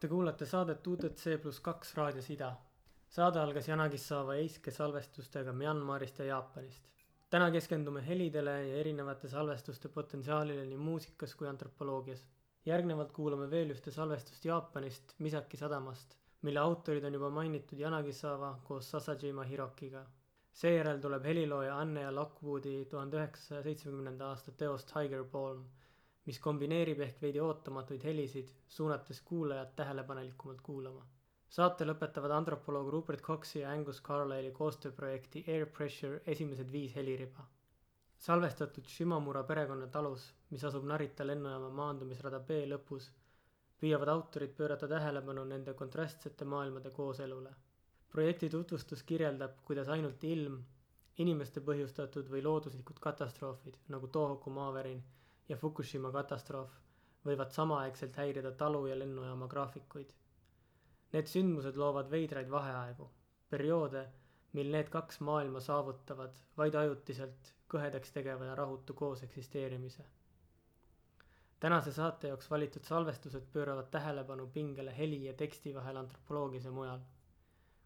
Te kuulate saadet UTC pluss kaks raadios Ida. saade algas Yanagisawa Eiske salvestustega Myanmarist ja Jaapanist. täna keskendume helidele ja erinevate salvestuste potentsiaalile nii muusikas kui antropoloogias. järgnevalt kuulame veel ühte salvestust Jaapanist, Misaki sadamast, mille autorid on juba mainitud Yanagisawa koos Sasajima Hirokiga. seejärel tuleb helilooja Anne ja Lockwoodi tuhande üheksasaja seitsmekümnenda aasta teost Tiger Balm mis kombineerib ehk veidi ootamatuid helisid, suunates kuulajat tähelepanelikumalt kuulama. saate lõpetavad antropoloog Rupert Coxi ja Angus Carlisle'i koostööprojekti Air Pressure esimesed viis heliriba. salvestatud Shimamura perekonnatalus, mis asub Narita lennujaama maandumisrada B lõpus, püüavad autorid pöörata tähelepanu nende kontrastsete maailmade kooselule. projekti tutvustus kirjeldab, kuidas ainult ilm, inimeste põhjustatud või looduslikud katastroofid nagu Tohoku maavärin ja Fukushima katastroof võivad samaaegselt häirida talu ja lennujaama graafikuid. Need sündmused loovad veidraid vaheaegu, perioode, mil need kaks maailma saavutavad vaid ajutiselt kõhedaks tegeva ja rahutu koos eksisteerimise. tänase saate jaoks valitud salvestused pööravad tähelepanu pingele heli ja teksti vahel antropoloogias ja mujal.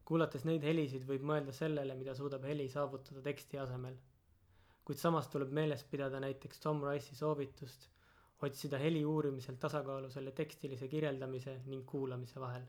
kuulates neid helisid, võib mõelda sellele, mida suudab heli saavutada teksti asemel kuid samas tuleb meeles pidada näiteks Tom Rice'i soovitust otsida heli uurimisel tasakaalu selle tekstilise kirjeldamise ning kuulamise vahel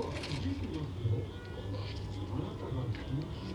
は事故ますよあなたが緊急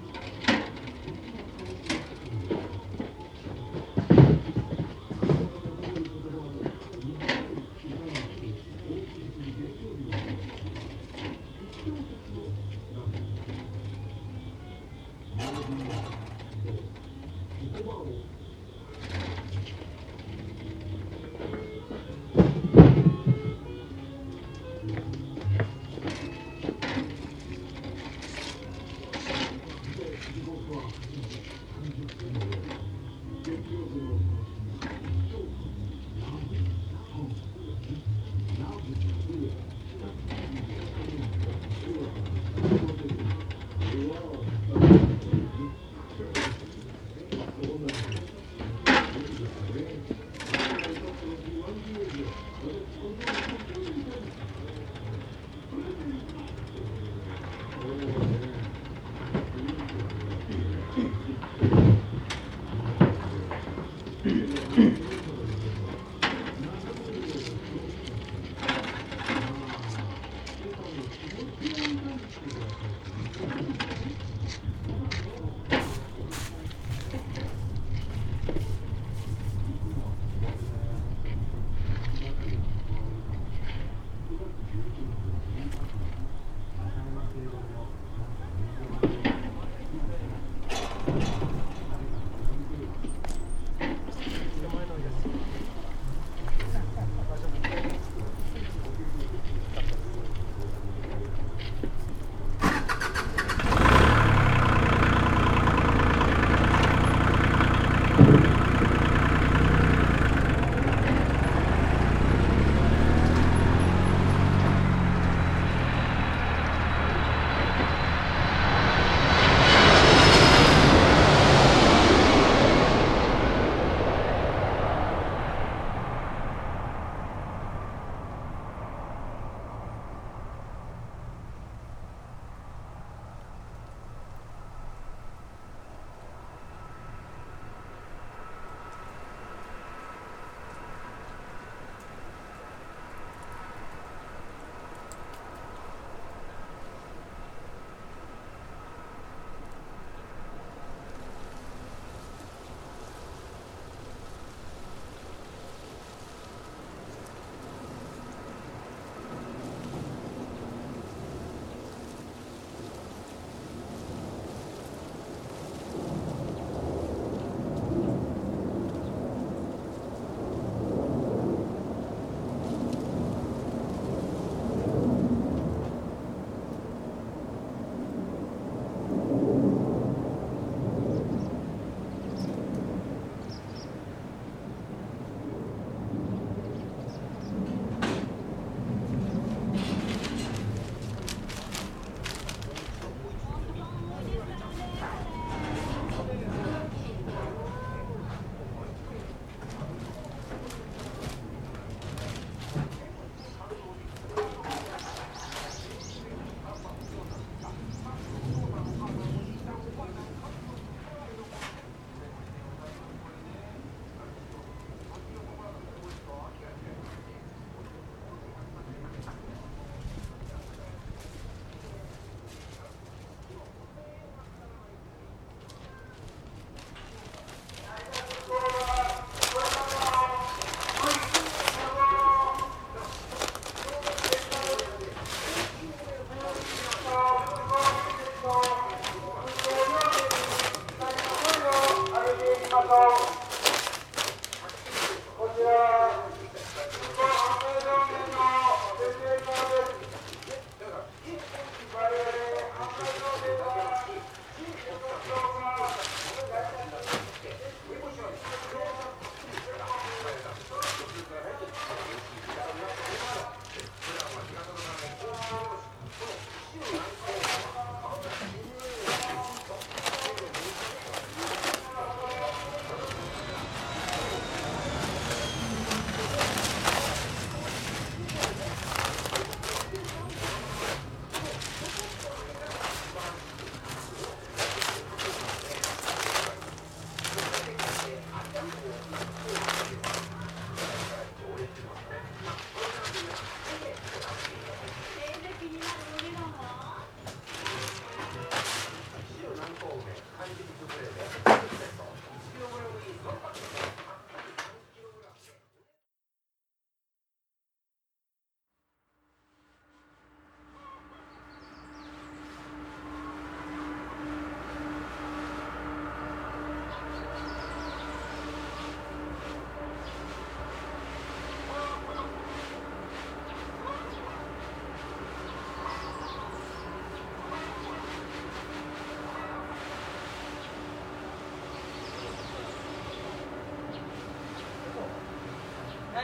あ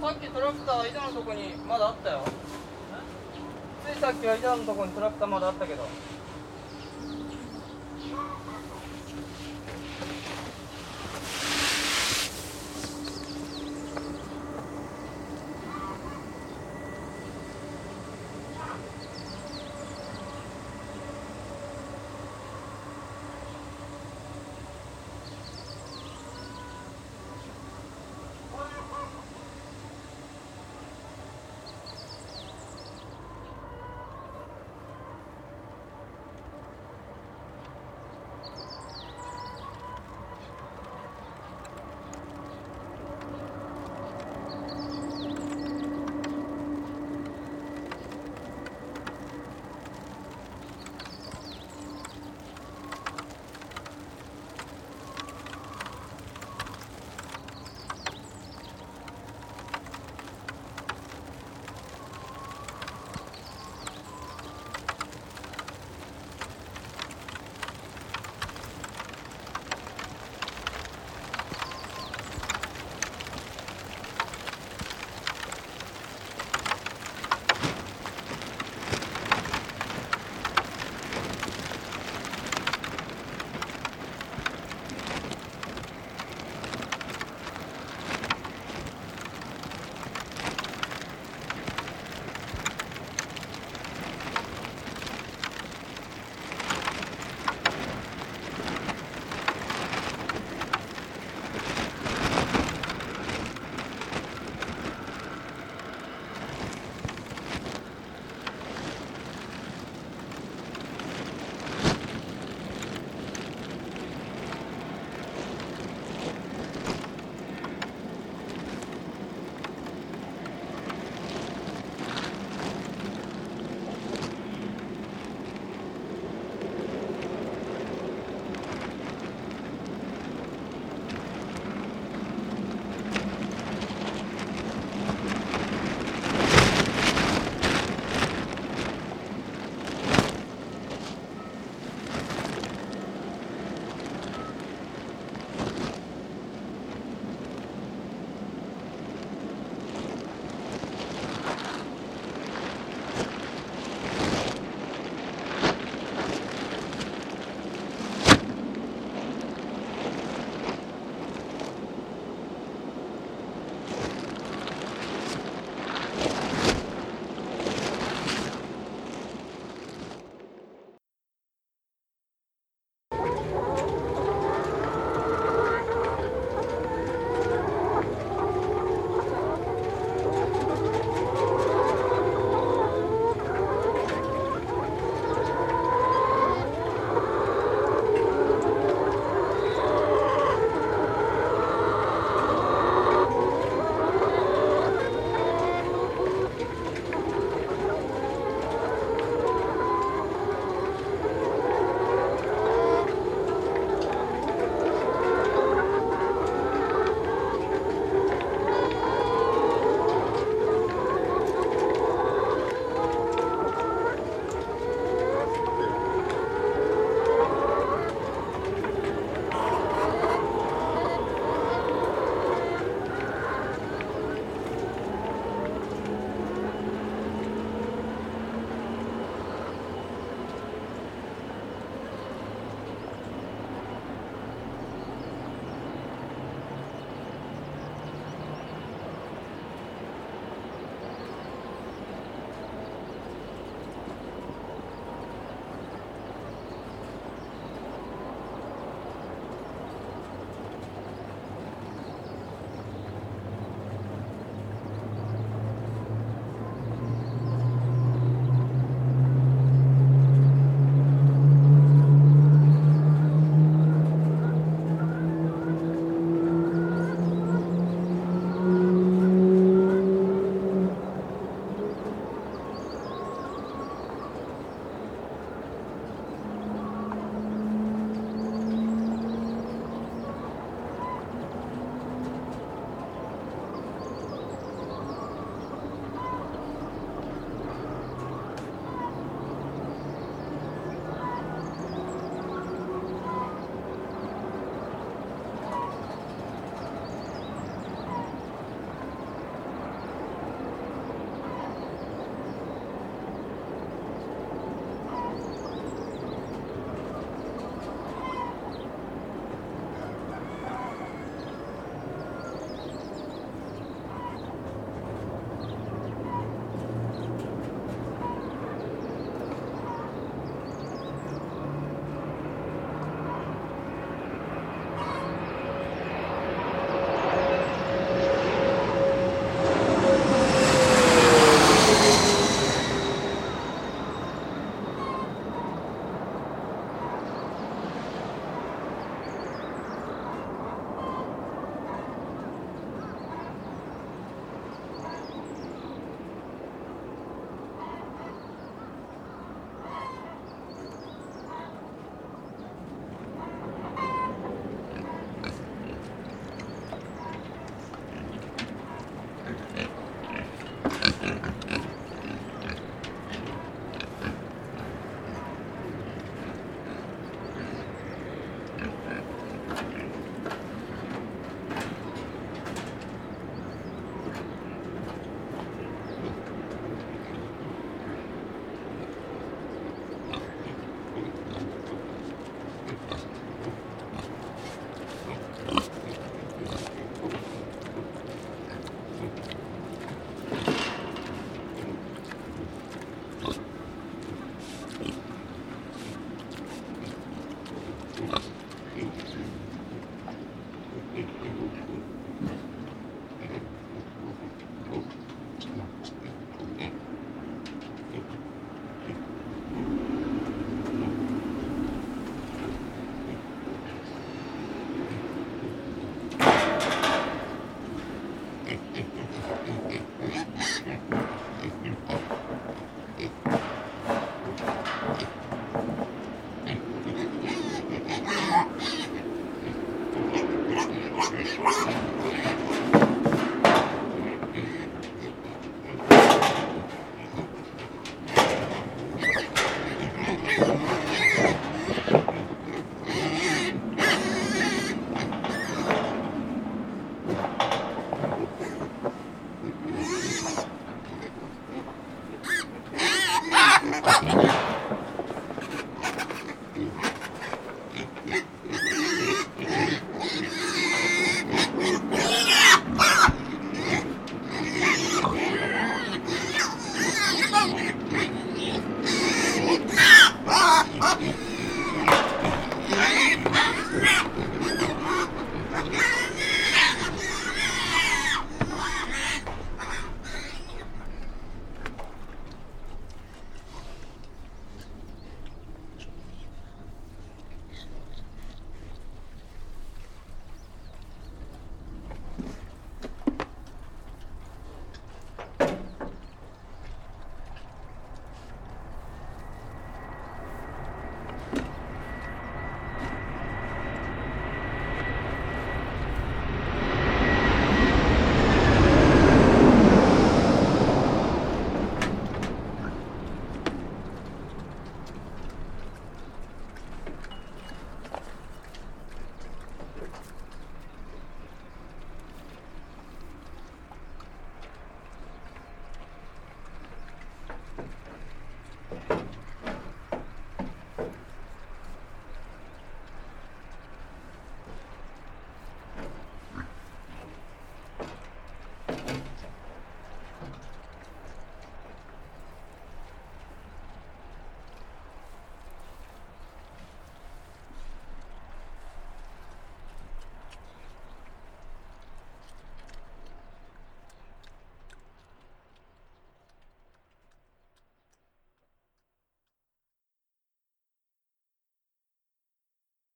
さっきトラクター板のとこにまだあったよ。ついさっきは板のとこにトラクターまだあったけど。